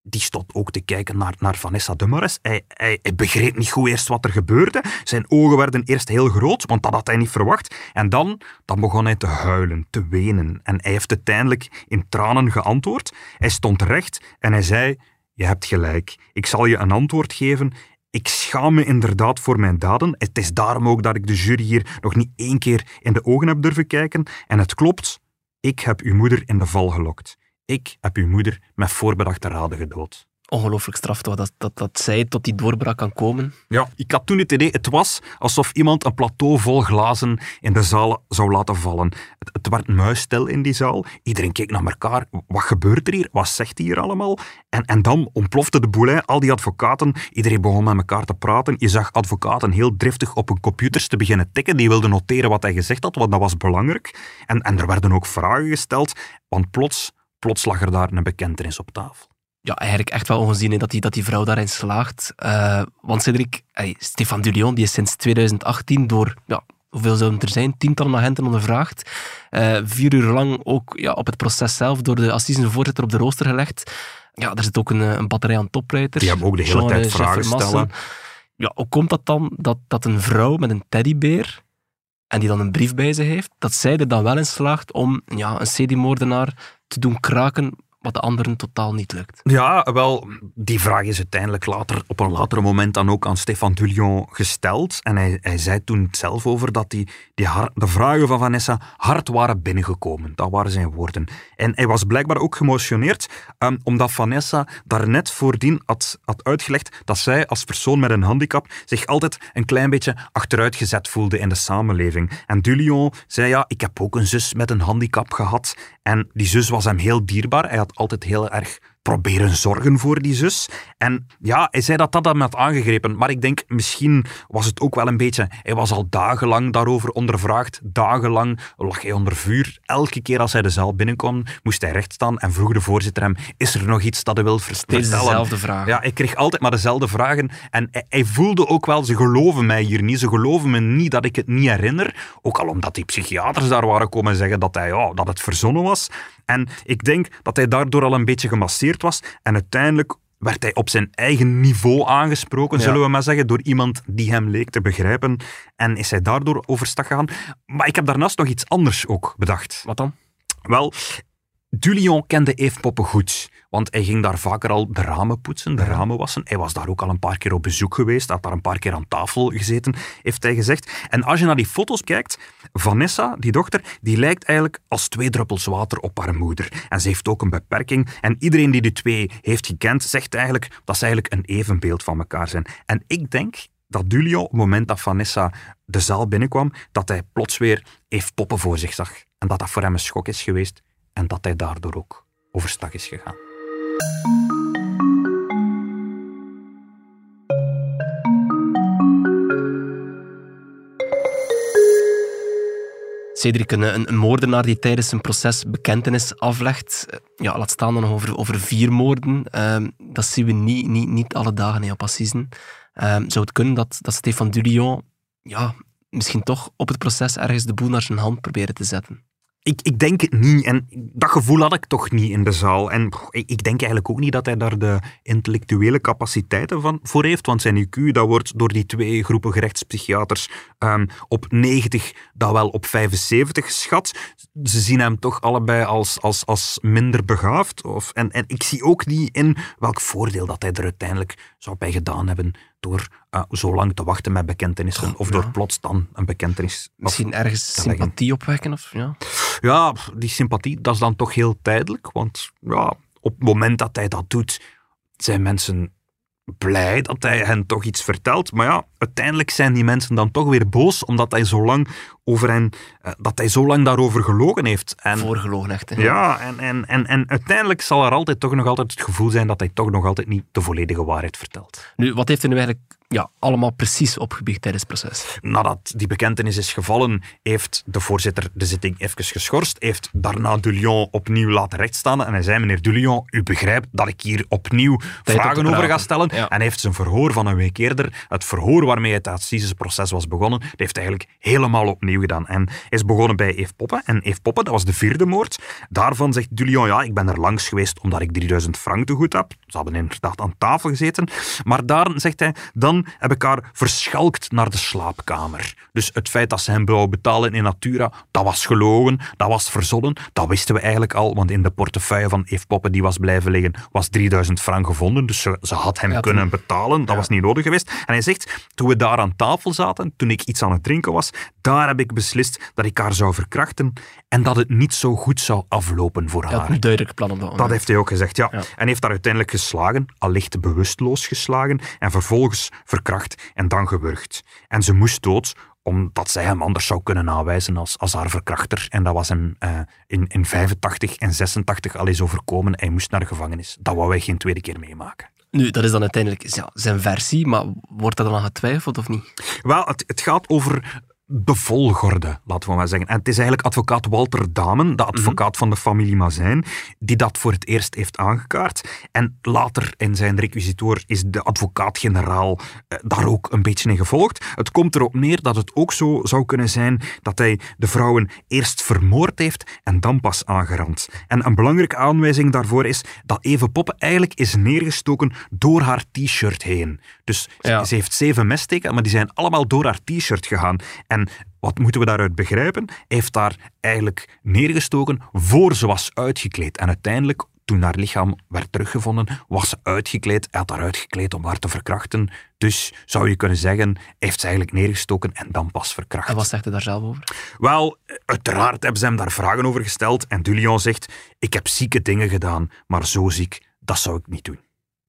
die stond ook te kijken naar, naar Vanessa Dumares. Hij, hij, hij, begreep niet goed eerst wat er gebeurde. Zijn ogen werden eerst heel groot, want dat had hij niet verwacht. En dan, dan begon hij te huilen, te wenen. En hij heeft uiteindelijk in tranen geantwoord. Hij stond recht en hij zei... Je hebt gelijk. Ik zal je een antwoord geven. Ik schaam me inderdaad voor mijn daden. Het is daarom ook dat ik de jury hier nog niet één keer in de ogen heb durven kijken. En het klopt, ik heb uw moeder in de val gelokt. Ik heb uw moeder met voorbedachte raden gedood. Ongelooflijk straf toch, dat, dat, dat zij tot die doorbraak kan komen. Ja, ik had toen het idee, het was alsof iemand een plateau vol glazen in de zaal zou laten vallen. Het, het werd muisstil in die zaal. Iedereen keek naar elkaar. Wat gebeurt er hier? Wat zegt hij hier allemaal? En, en dan ontplofte de boel, al die advocaten. Iedereen begon met elkaar te praten. Je zag advocaten heel driftig op hun computers te beginnen tikken. Die wilden noteren wat hij gezegd had, want dat was belangrijk. En, en er werden ook vragen gesteld, want plots plots lag er daar een bekentenis op tafel. ja, eigenlijk echt wel ongezien hè, dat, die, dat die vrouw daarin slaagt. Eh, want Cedric, Stefan Dulion, die is sinds 2018 door, ja, hoeveel zouden er zijn, tientallen agenten ondervraagd. Eh, vier uur lang ook ja, op het proces zelf door de assisenvoorzitter op de rooster gelegd. Ja, er zit ook een, een batterij aan toppleiters. Die hebben ook de hele tijd eh, vragen stellen. Ja, hoe komt dat dan dat, dat een vrouw met een teddybeer en die dan een brief bij zich heeft, dat zij er dan wel in slaagt om ja, een CD-moordenaar te doen kraken, wat de anderen totaal niet lukt. Ja, wel, die vraag is uiteindelijk later, op een later moment dan ook aan Stefan Dulion gesteld. En hij, hij zei toen zelf over dat die, die de vragen van Vanessa hard waren binnengekomen. Dat waren zijn woorden. En hij was blijkbaar ook geëmotioneerd, ehm, omdat Vanessa daarnet voordien had, had uitgelegd dat zij als persoon met een handicap zich altijd een klein beetje achteruitgezet voelde in de samenleving. En Dulion zei, ja, ik heb ook een zus met een handicap gehad. En die zus was hem heel dierbaar. Hij had altijd heel erg proberen zorgen voor die zus. En ja, hij zei dat dat hem had aangegrepen. Maar ik denk, misschien was het ook wel een beetje... Hij was al dagenlang daarover ondervraagd. Dagenlang lag hij onder vuur. Elke keer als hij de zaal binnenkwam, moest hij rechtstaan en vroeg de voorzitter hem, is er nog iets dat hij wil vertellen? dezelfde vraag. Ja, ik kreeg altijd maar dezelfde vragen. En hij, hij voelde ook wel, ze geloven mij hier niet. Ze geloven me niet dat ik het niet herinner. Ook al omdat die psychiaters daar waren komen zeggen dat, hij, ja, dat het verzonnen was. En ik denk dat hij daardoor al een beetje gemasseerd was. En uiteindelijk werd hij op zijn eigen niveau aangesproken, Ja. zullen we maar zeggen, door iemand die hem leek te begrijpen. En is hij daardoor overstag gegaan. Maar ik heb daarnaast nog iets anders ook bedacht. Wat dan? Wel, Dulion kende Eve Poppen goed. Want hij ging daar vaker al de ramen poetsen, de ramen wassen. Hij was daar ook al een paar keer op bezoek geweest, had daar een paar keer aan tafel gezeten, heeft hij gezegd. En als je naar die foto's kijkt, Vanessa, die dochter, die lijkt eigenlijk als twee druppels water op haar moeder. En ze heeft ook een beperking. En iedereen die de twee heeft gekend, zegt eigenlijk dat ze eigenlijk een evenbeeld van elkaar zijn. En ik denk dat Dulio, op het moment dat Vanessa de zaal binnenkwam, dat hij plots weer Eve Poppen voor zich zag. En dat dat voor hem een schok is geweest. En dat hij daardoor ook overstag is gegaan. Cedric, een, moordenaar die tijdens een proces bekentenis aflegt, eh, ja, laat staan dan over, over vier moorden, ehm, dat zien we niet, niet, niet alle dagen hè, op Assisen. Ehm, zou het kunnen dat, dat Stefan Dulion ja, misschien toch op het proces ergens de boel naar zijn hand proberen te zetten? Ik, ik denk het niet. En dat gevoel had ik toch niet in de zaal. En ik denk eigenlijk ook niet dat hij daar de intellectuele capaciteiten van voor heeft. Want zijn IQ, dat wordt door die twee groepen gerechtspsychiaters ehm, op 90, dat wel op 75 geschat. Ze zien hem toch allebei als, als, als minder begaafd. Of, en, en ik zie ook niet in welk voordeel dat hij er uiteindelijk zou bij gedaan hebben door eh, zo lang te wachten met bekentenissen. Of door plots dan een bekentenis Misschien ergens leggen. sympathie opwekken? Of, ja. ja, die sympathie, dat is dan toch heel tijdelijk. Want ja, op het moment dat hij dat doet, zijn mensen blij dat hij hen toch iets vertelt. Maar ja, uiteindelijk zijn die mensen dan toch weer boos, omdat hij zo lang, over hen, eh, dat hij zo lang daarover gelogen heeft. En, Voorgelogen echt. hè. ja, en, en, en, en uiteindelijk zal er altijd toch nog altijd het gevoel zijn dat hij toch nog altijd niet de volledige waarheid vertelt. Nu, wat heeft hij nu eigenlijk ja, allemaal precies opgebiecht tijdens het proces? nadat die bekentenis is gevallen, heeft de voorzitter de zitting even geschorst, heeft daarna Dulion opnieuw laten rechtstaan en hij zei, meneer Dulion, u begrijpt dat ik hier opnieuw vragen over ga stellen. Ja. En heeft zijn verhoor van een week eerder, het verhoor waarmee het assiseproces was begonnen, dat heeft eigenlijk helemaal opnieuw gedaan. En is begonnen bij Eve Poppen. En Eve Poppen, dat was de vierde moord. Daarvan zegt Dulion, ja, ik ben er langs geweest omdat ik 3000 frank te goed heb. Ze hadden inderdaad aan tafel gezeten. Maar daar, zegt hij, dan heb ik haar verschalkt naar de slaapkamer. Dus het feit dat ze hem wou betalen in natura, dat was gelogen, dat was verzonnen. Dat wisten we eigenlijk al, want in de portefeuille van Eve Poppen, die was blijven liggen, was 3000 frank gevonden. Dus ze, ze had hem Ja, kunnen toen- betalen, dat Ja. was niet nodig geweest. En hij zegt, toen we daar aan tafel zaten, toen ik iets aan het drinken was, daar heb ik beslist dat ik haar zou verkrachten en dat het niet zo goed zou aflopen voor Hij had haar. een duidelijk plan op dat Dat heeft hij ook gezegd, ja. Ja. En heeft daar uiteindelijk geslagen, allicht bewusteloos geslagen, en vervolgens verkracht en dan gewurgd. En ze moest dood, omdat zij hem anders zou kunnen aanwijzen als, als haar verkrachter. En dat was hem eh, in, in 85 en 86 al eens overkomen. Hij moest naar de gevangenis. Dat wou hij geen tweede keer meemaken. Nu, dat is dan uiteindelijk ja, zijn versie, maar wordt dat dan aan getwijfeld of niet? Wel, het, het gaat over de volgorde, laten we maar zeggen. En het is eigenlijk advocaat Walter Damen, de advocaat van de familie Mazijn, die dat voor het eerst heeft aangekaart. En later in zijn requisitoor is de advocaat-generaal eh, daar ook een beetje in gevolgd. Het komt erop neer dat het ook zo zou kunnen zijn dat hij de vrouwen eerst vermoord heeft en dan pas aangerand. En een belangrijke aanwijzing daarvoor is dat Eve Poppen eigenlijk is neergestoken door haar t-shirt heen. Dus ze- heeft zeven messteken, maar die zijn allemaal door haar t-shirt gegaan. En wat moeten we daaruit begrijpen? Hij heeft daar eigenlijk neergestoken voor ze was uitgekleed. En uiteindelijk, toen haar lichaam werd teruggevonden, was ze uitgekleed. Hij had haar uitgekleed om haar te verkrachten. Dus zou je kunnen zeggen, heeft ze eigenlijk neergestoken en dan pas verkracht. En wat zegt hij daar zelf over? Wel, uiteraard hebben ze hem daar vragen over gesteld. En Dulion zegt, ik heb zieke dingen gedaan, maar zo ziek, dat zou ik niet doen.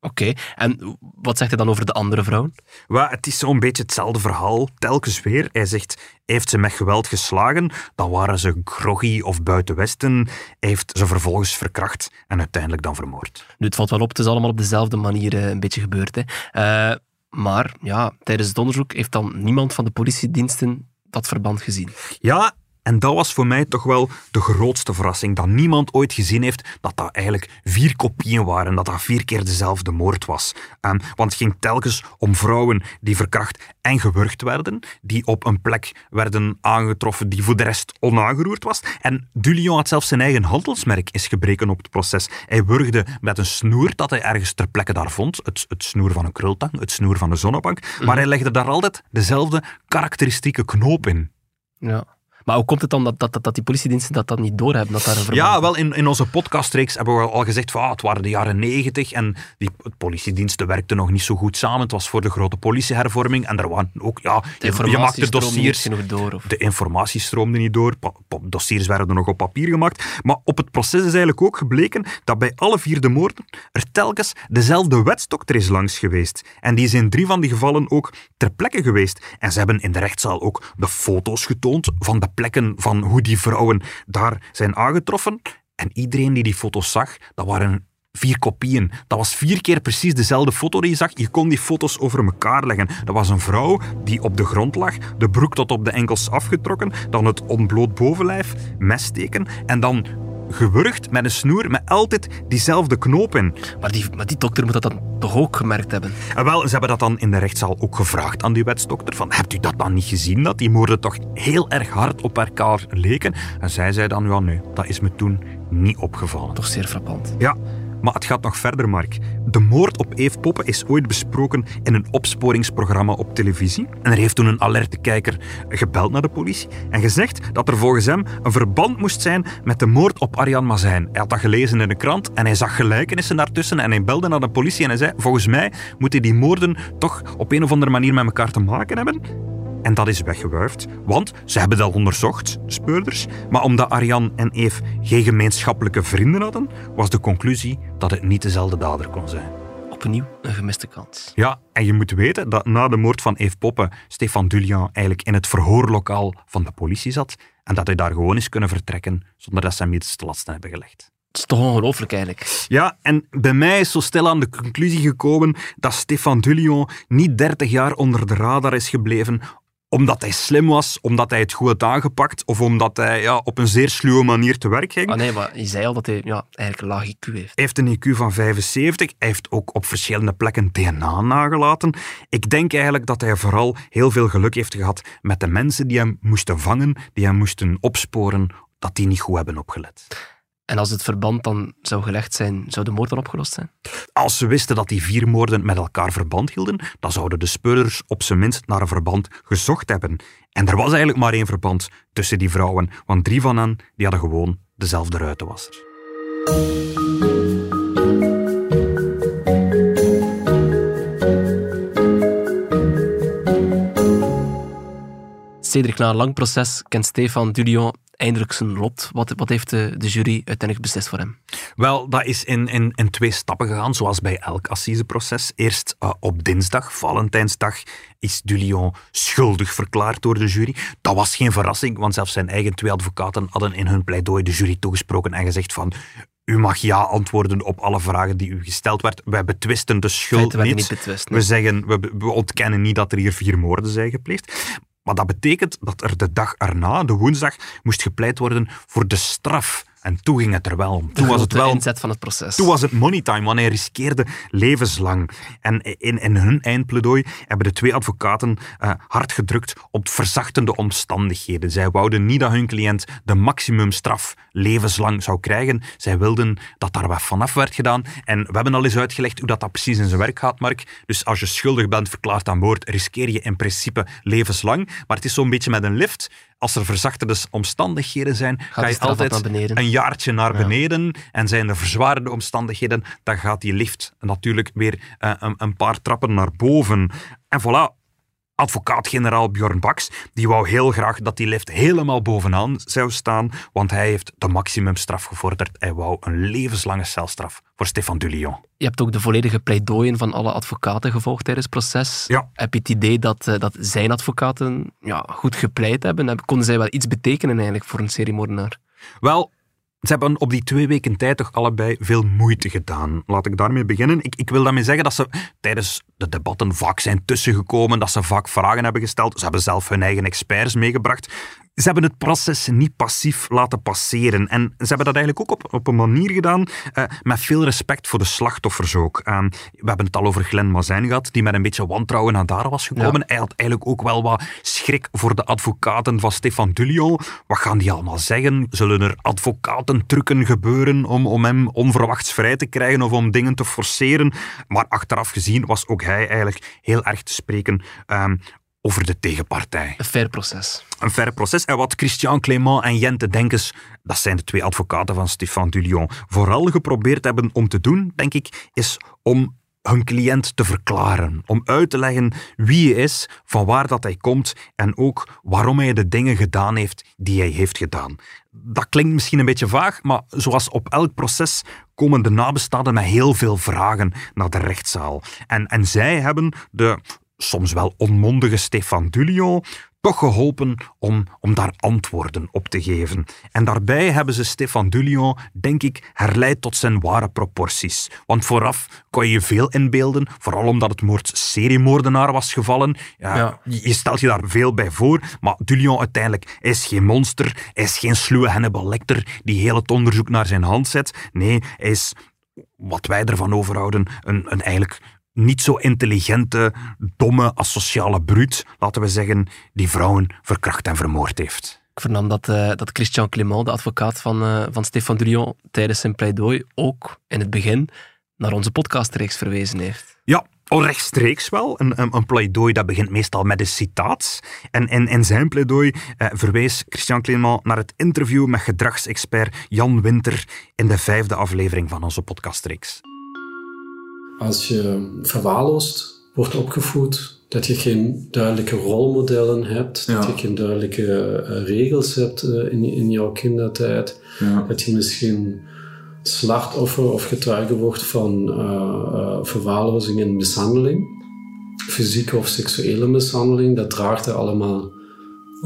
Oké, en wat zegt hij dan over de andere vrouwen? Wel, het is zo'n beetje hetzelfde verhaal, telkens weer. Hij zegt, hij heeft ze met geweld geslagen, dan waren ze groggy of buiten Westen. Hij heeft ze vervolgens verkracht en uiteindelijk dan vermoord. Nu, het valt wel op, het is allemaal op dezelfde manier eh, een beetje gebeurd. Hè. Eh, maar ja, tijdens het onderzoek heeft dan niemand van de politiediensten dat verband gezien. Ja, en dat was voor mij toch wel de grootste verrassing. Dat niemand ooit gezien heeft dat dat eigenlijk vier kopieën waren. Dat dat vier keer dezelfde moord was. Ehm, want het ging telkens om vrouwen die verkracht en gewurgd werden. Die op een plek werden aangetroffen die voor de rest onaangeroerd was. En Dulion had zelfs zijn eigen handelsmerk is gebreken op het proces. Hij wurgde met een snoer dat hij ergens ter plekke daar vond. Het, het snoer van een krultang, het snoer van een zonnebank. Maar hij legde daar altijd dezelfde karakteristieke knoop in. Ja. Maar hoe komt het dan dat, dat, dat, dat die politiediensten dat, dat niet doorhebben? Dat daar een verband Ja, wel, in, in onze podcastreeks hebben we al gezegd van ah, het waren de jaren negentig en die politiediensten werkten nog niet zo goed samen. Het was voor de grote politiehervorming en er waren ook, ja, De je, je maakte dossiers. door. Of... De informatie stroomde niet door, pa- pa- dossiers werden nog op papier gemaakt. Maar op het proces is eigenlijk ook gebleken dat bij alle vier de moorden er telkens dezelfde wetsdokter is langs geweest. En die is in drie van die gevallen ook ter plekke geweest. En ze hebben in de rechtszaal ook de foto's getoond van de plekken van hoe die vrouwen daar zijn aangetroffen. En iedereen die die foto's zag, dat waren vier kopieën. Dat was vier keer precies dezelfde foto die je zag. Je kon die foto's over elkaar leggen. Dat was een vrouw die op de grond lag, de broek tot op de enkels afgetrokken, dan het ontbloot bovenlijf, messteken en dan gewurgd met een snoer met altijd diezelfde knoop in. Maar, die, maar die dokter moet dat dan toch ook gemerkt hebben? En wel, ze hebben dat dan in de rechtszaal ook gevraagd aan die wetsdokter. Van, hebt u dat dan niet gezien, dat die moorden toch heel erg hard op elkaar leken? En zij zei dan, ja nee, dat is me toen niet opgevallen. Toch zeer frappant. Ja, maar het gaat nog verder, Mark. De moord op Eve Poppen is ooit besproken in een opsporingsprogramma op televisie. En er heeft toen een alerte kijker gebeld naar de politie en gezegd dat er volgens hem een verband moest zijn met de moord op Arjan Mazijn. Hij had dat gelezen in de krant en hij zag gelijkenissen daartussen en hij belde naar de politie en hij zei, volgens mij moeten die moorden toch op een of andere manier met elkaar te maken hebben. En dat is weggewuifd, want ze hebben dat onderzocht, de speurders. Maar omdat Arjan en Eve geen gemeenschappelijke vrienden hadden, was de conclusie dat het niet dezelfde dader kon zijn. Opnieuw een gemiste kans. Ja, en je moet weten dat na de moord van Eve Poppen Stefan Dulian eigenlijk in het verhoorlokaal van de politie zat en dat hij daar gewoon is kunnen vertrekken zonder dat ze hem iets te lasten hebben gelegd. Het is toch ongelooflijk eigenlijk. Ja, en bij mij is zo stil aan de conclusie gekomen dat Stefan Dulion niet 30 jaar onder de radar is gebleven omdat hij slim was, omdat hij het goed had aangepakt of omdat hij ja, op een zeer sluwe manier te werk ging. Ah nee, maar je zei al dat hij ja, eigenlijk een laag IQ heeft. Hij heeft een IQ van 75. Hij heeft ook op verschillende plekken DNA nagelaten. Ik denk eigenlijk dat hij vooral heel veel geluk heeft gehad met de mensen die hem moesten vangen, die hem moesten opsporen, dat die niet goed hebben opgelet. En als het verband dan zou gelegd zijn, zou de moord dan opgelost zijn? Als ze wisten dat die vier moorden met elkaar verband hielden, dan zouden de speurders op zijn minst naar een verband gezocht hebben. En er was eigenlijk maar één verband tussen die vrouwen, want drie van hen die hadden gewoon dezelfde ruitenwasser. Cedric, na een lang proces kent Stefan Dulion eindelijk zijn lot. Wat, wat heeft de, de jury uiteindelijk beslist voor hem? Wel, dat is in, in, in twee stappen gegaan, zoals bij elk assiseproces. Eerst uh, op dinsdag, Valentijnsdag, is Dulion schuldig verklaard door de jury. Dat was geen verrassing, want zelfs zijn eigen twee advocaten hadden in hun pleidooi de jury toegesproken en gezegd van... U mag ja antwoorden op alle vragen die u gesteld werd. Wij betwisten de schuld niet. niet betwist, We zeggen, we, we ontkennen niet dat er hier vier moorden zijn gepleegd. Maar dat betekent dat er de dag erna, de woensdag, moest gepleit worden voor de straf. En toen ging het er wel om. Toen was het wel inzet van het proces. toen was het money time, want hij riskeerde levenslang. En in, in hun eindpleidooi hebben de twee advocaten eh, hard gedrukt op verzachtende omstandigheden. Zij wouden niet dat hun cliënt de maximumstraf levenslang zou krijgen. Zij wilden dat daar wat vanaf werd gedaan. En we hebben al eens uitgelegd hoe dat, dat precies in zijn werk gaat, Mark. Dus als je schuldig bent verklaard aan moord, riskeer je in principe levenslang. Maar het is zo'n beetje met een lift. Als er verzachtende omstandigheden zijn, ga de je altijd een jaartje naar beneden. En zijn er verzwarende omstandigheden, dan gaat die lift natuurlijk weer eh, een, een paar trappen naar boven. En voilà, advocaat-generaal Bjorn Baks, die wou heel graag dat die lift helemaal bovenaan zou staan, want hij heeft de maximumstraf gevorderd. Hij wou een levenslange celstraf voor Stefan Dulion. Je hebt ook de volledige pleidooien van alle advocaten gevolgd tijdens het proces. Ja. Heb je het idee dat, eh, dat zijn advocaten ja, goed gepleit hebben? Heb- Konden zij wel iets betekenen eigenlijk voor een seriemoordenaar? Wel, ze hebben op die twee weken tijd toch allebei veel moeite gedaan. Laat ik daarmee beginnen. Ik, ik wil daarmee zeggen dat ze tijdens de debatten vaak zijn tussengekomen, dat ze vaak vragen hebben gesteld. Ze hebben zelf hun eigen experts meegebracht. Ze hebben het proces niet passief laten passeren. En ze hebben dat eigenlijk ook op, op een manier gedaan eh, met veel respect voor de slachtoffers ook. Eh, we hebben het al over Glenn Mazijn gehad, die met een beetje wantrouwen naar daar was gekomen. Hij had eigenlijk ook wel wat schrik voor de advocaten van Stefan Dulion. Wat gaan die allemaal zeggen? Zullen er advocatentrukken gebeuren om, om hem onverwachts vrij te krijgen of om dingen te forceren? Maar achteraf gezien was ook hij eigenlijk heel erg te spreken eh, over de tegenpartij Een fair proces. een ver proces. En wat Christian Clément en Jente Denkes, dat zijn de twee advocaten van Stéphane Dulion, vooral geprobeerd hebben om te doen, denk ik, is om hun cliënt te verklaren. Om uit te leggen wie hij is, van waar dat hij komt en ook waarom hij de dingen gedaan heeft die hij heeft gedaan. Dat klinkt misschien een beetje vaag, maar zoals op elk proces komen de nabestaanden met heel veel vragen naar de rechtszaal. En, en zij hebben de soms wel onmondige Stefan Dulion toch geholpen om, om daar antwoorden op te geven. En daarbij hebben ze Stefan Dulion, denk ik, herleid tot zijn ware proporties. Want vooraf kon je je veel inbeelden, vooral omdat het moord seriemoordenaar was gevallen. Ja, Ja. Je stelt je daar veel bij voor, maar Dulion uiteindelijk is geen monster, hij is geen sluwe Hannibal Lecter die heel het onderzoek naar zijn hand zet. Nee, hij is, wat wij ervan overhouden, een, een eigenlijk niet zo intelligente, domme, asociale bruut, laten we zeggen, die vrouwen verkracht en vermoord heeft. Ik vernam dat, eh, dat Christian Clément, de advocaat van, eh van Stefan Durion, tijdens zijn pleidooi ook in het begin naar onze podcastreeks verwezen heeft. Ja, al rechtstreeks wel. Een, een, een pleidooi dat begint meestal met een citaat. En in, in zijn pleidooi eh, verwees Christian Clément naar het interview met gedragsexpert Jan Winter in de vijfde aflevering van onze podcastreeks. Als je verwaarloosd wordt opgevoed, dat je geen duidelijke rolmodellen hebt, dat je geen duidelijke eh, regels hebt eh, in, in jouw kindertijd, Ja. dat je misschien slachtoffer of getuige wordt van eh, verwaarlozing en mishandeling, fysieke of seksuele mishandeling, dat draagt er allemaal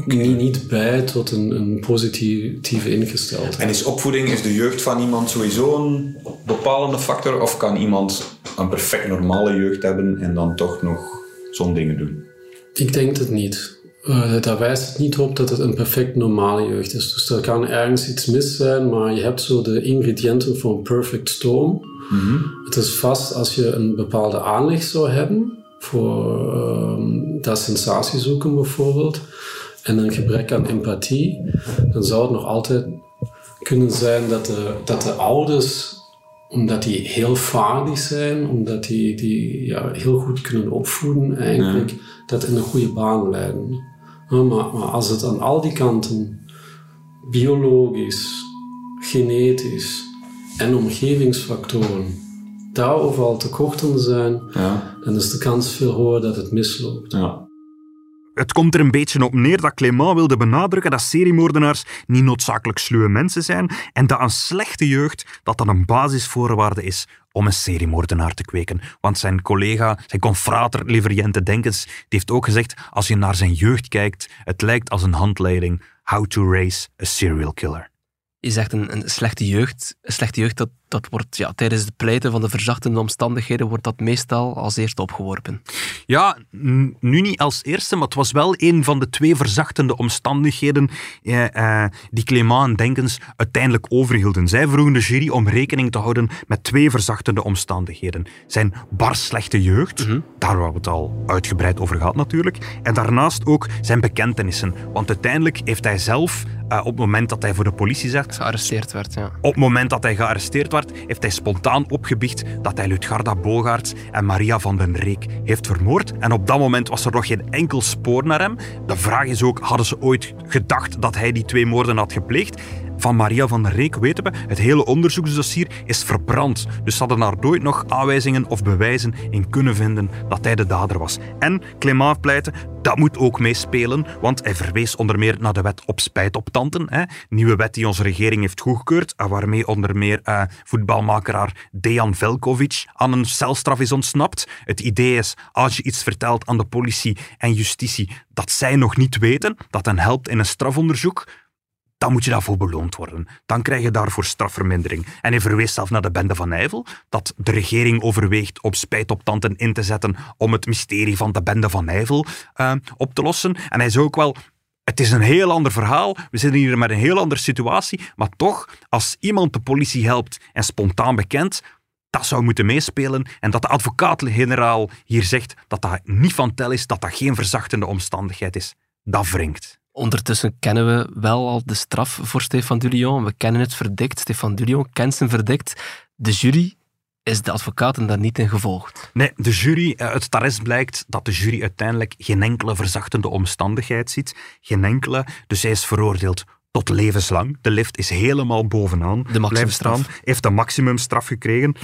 niet, niet bij tot een, een positieve ingesteldheid. En is opvoeding, is de jeugd van iemand sowieso een bepalende factor? Of kan iemand een perfect normale jeugd hebben en dan toch nog zo'n dingen doen? Ik denk het niet. Eh, daar wijst het niet op dat het een perfect normale jeugd is. Dus er kan ergens iets mis zijn, maar je hebt zo de ingrediënten voor een perfect storm. Het is vast als je een bepaalde aanleg zou hebben voor ehm, dat sensatie zoeken bijvoorbeeld, en een gebrek aan empathie, dan zou het nog altijd kunnen zijn dat de, dat de ouders omdat die heel vaardig zijn, omdat die, die ja, heel goed kunnen opvoeden, eigenlijk, dat in een goede baan leiden. Ja, maar, maar als het aan al die kanten, biologisch, genetisch en omgevingsfactoren, daar overal tekorten zijn, Ja. dan is de kans veel hoger dat het misloopt. ja. Het komt er een beetje op neer dat Clément wilde benadrukken dat seriemoordenaars niet noodzakelijk sluwe mensen zijn en dat een slechte jeugd dat dan een basisvoorwaarde is om een seriemoordenaar te kweken. Want zijn collega, zijn confrater Liveriente Denkens, die heeft ook gezegd, als je naar zijn jeugd kijkt, het lijkt als een handleiding How to Raise a Serial Killer. je zegt een, een slechte jeugd. Een slechte jeugd, dat, dat wordt ja, tijdens het pleiten van de verzachtende omstandigheden, wordt dat meestal als eerste opgeworpen. Ja, nu niet als eerste, maar het was wel een van de twee verzachtende omstandigheden eh, eh, die Clément en Denkens uiteindelijk overhielden. Zij vroegen de jury om rekening te houden met twee verzachtende omstandigheden. Zijn bar slechte jeugd, daar hebben we het al uitgebreid over gehad natuurlijk, en daarnaast ook zijn bekentenissen. Want uiteindelijk heeft hij zelf, eh, op het moment dat hij voor de politie zegt, Gearresteerd werd, ja. op het moment dat hij gearresteerd werd, heeft hij spontaan opgebiecht dat hij Lutgarda Bogaerts en Maria van den Reek heeft vermoord. En op dat moment was er nog geen enkel spoor naar hem. De vraag is ook, hadden ze ooit gedacht dat hij die twee moorden had gepleegd? Van Maria van Reek weten we, het hele onderzoeksdossier is verbrand. Dus ze hadden daar nooit nog aanwijzingen of bewijzen in kunnen vinden dat hij de dader was. En Clément pleitte, dat moet ook meespelen, want hij verwees onder meer naar de wet op spijt op tanden. Hè? Nieuwe wet die onze regering heeft goedgekeurd, waarmee onder meer eh, voetbalmakelaar Dejan Velkovic aan een celstraf is ontsnapt. Het idee is, als je iets vertelt aan de politie en justitie dat zij nog niet weten, dat hen helpt in een strafonderzoek, dan moet je daarvoor beloond worden. Dan krijg je daarvoor strafvermindering. En hij verwees zelf naar de bende van Nijvel, dat de regering overweegt op spijt op tanden in te zetten om het mysterie van de bende van Nijvel eh, op te lossen. En hij zei ook wel, het is een heel ander verhaal. We zitten hier met een heel andere situatie. Maar toch, als iemand de politie helpt en spontaan bekent, dat zou moeten meespelen. En dat de advocaat-generaal hier zegt dat dat niet van tel is, dat dat geen verzachtende omstandigheid is. Dat wringt. Ondertussen kennen we wel al de straf voor Stefan Dulion. We kennen het verdict. Stefan Dulion kent zijn verdict. De jury is de advocaten daar niet in gevolgd. Nee, de jury, eh, uit het arrest blijkt dat de jury uiteindelijk geen enkele verzachtende omstandigheid ziet. Geen enkele. Dus hij is veroordeeld tot levenslang. De lift is helemaal bovenaan. De maximumstraf. blijven staan. Heeft de maximumstraf gekregen.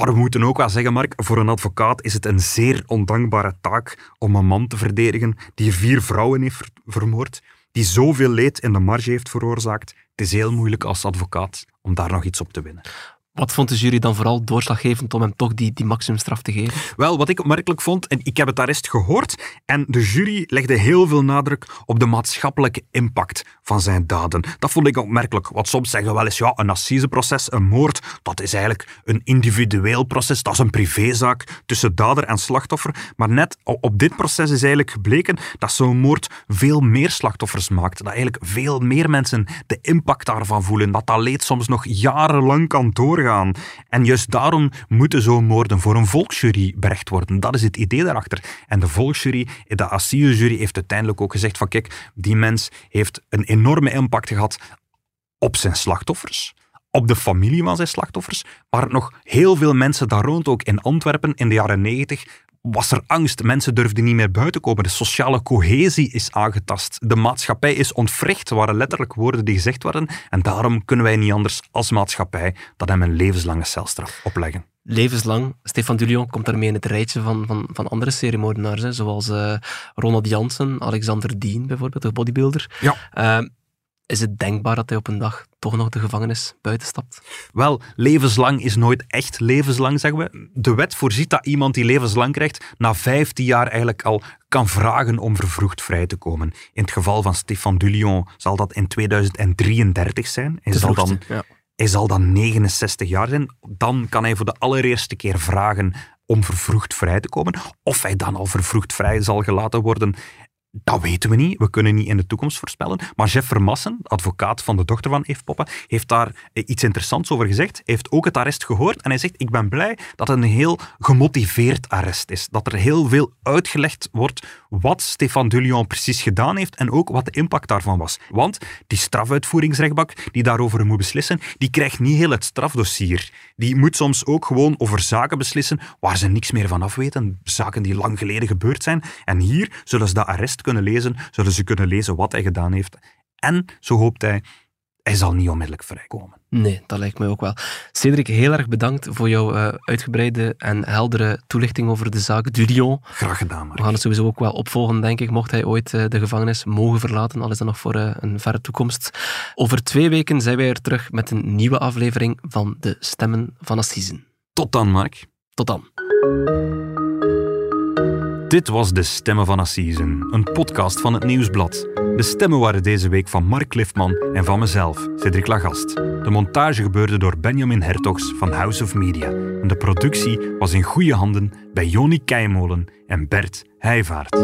Maar we moeten ook wel zeggen, Mark, voor een advocaat is het een zeer ondankbare taak om een man te verdedigen die vier vrouwen heeft ver- vermoord, die zoveel leed in de marge heeft veroorzaakt. Het is heel moeilijk als advocaat om daar nog iets op te winnen. Wat vond de jury dan vooral doorslaggevend om hem toch die, die maximumstraf te geven? Wel, wat ik opmerkelijk vond, en ik heb het arrest gehoord, en de jury legde heel veel nadruk op de maatschappelijke impact van zijn daden. Dat vond ik opmerkelijk, want soms zeggen we wel eens, ja, een assiseproces, een moord, dat is eigenlijk een individueel proces, dat is een privézaak tussen dader en slachtoffer. Maar net op dit proces is eigenlijk gebleken dat zo'n moord veel meer slachtoffers maakt. Dat eigenlijk veel meer mensen de impact daarvan voelen, dat dat leed soms nog jarenlang kan doorgaan. En juist daarom moeten zo'n moorden voor een volksjury berecht worden. Dat is het idee daarachter. En de volksjury, de assisejury, heeft uiteindelijk ook gezegd van kijk, die mens heeft een enorme impact gehad op zijn slachtoffers, op de familie van zijn slachtoffers, maar nog heel veel mensen daar rond, ook in Antwerpen in de jaren negentig, was er angst. Mensen durfden niet meer buiten komen. De sociale cohesie is aangetast. De maatschappij is ontwricht, waren letterlijk woorden die gezegd werden. En daarom kunnen wij niet anders als maatschappij dat hem een levenslange celstraf opleggen. Levenslang. Stefan Dulion komt daarmee in het rijtje van, van, van andere seriemoordenaars, hè, zoals eh, Ronald Jansen, Alexander Dien bijvoorbeeld, de bodybuilder. Ja. Eh, is het denkbaar dat hij op een dag toch nog de gevangenis buitenstapt? Wel, levenslang is nooit echt levenslang, zeggen we. De wet voorziet dat iemand die levenslang krijgt, na 15 jaar eigenlijk al kan vragen om vervroegd vrij te komen. In het geval van Stefan Dulion zal dat in 2033 zijn. Hij, zal dan, ja. hij zal dan 69 jaar zijn. Dan kan hij voor de allereerste keer vragen om vervroegd vrij te komen. Of hij dan al vervroegd vrij zal gelaten worden, dat weten we niet. We kunnen niet in de toekomst voorspellen. Maar Jeff Vermassen, advocaat van de dochter van Eve Poppen, heeft daar eh, iets interessants over gezegd. Heeft ook het arrest gehoord en hij zegt, ik ben blij dat het een heel gemotiveerd arrest is. Dat er heel veel uitgelegd wordt wat Stefan Dulion precies gedaan heeft en ook wat de impact daarvan was. Want die strafuitvoeringsrechtbank die daarover moet beslissen, die krijgt niet heel het strafdossier. Die moet soms ook gewoon over zaken beslissen waar ze niks meer van af weten. Zaken die lang geleden gebeurd zijn. En hier zullen ze dat arrest kunnen lezen, zullen ze kunnen lezen wat hij gedaan heeft. En, zo hoopt hij, hij zal niet onmiddellijk vrijkomen. Nee, dat lijkt mij ook wel. Cedric, heel erg bedankt voor jouw eh, uitgebreide en heldere toelichting over de zaak Dulion. Graag gedaan, maar. We gaan het sowieso ook wel opvolgen, denk ik, mocht hij ooit eh, de gevangenis mogen verlaten, al is dat nog voor eh, een verre toekomst. Over twee weken zijn wij er terug met een nieuwe aflevering van De Stemmen van Assisen. Tot dan, Mark. Tot dan. Dit was De Stemmen van Assisen, een podcast van het Nieuwsblad. De stemmen waren deze week van Mark Liftman en van mezelf, Cedric Lagast. De montage gebeurde door Benjamin Hertogs van House of Media. En de productie was in goede handen bij Joni Keimolen en Bert Heijvaart.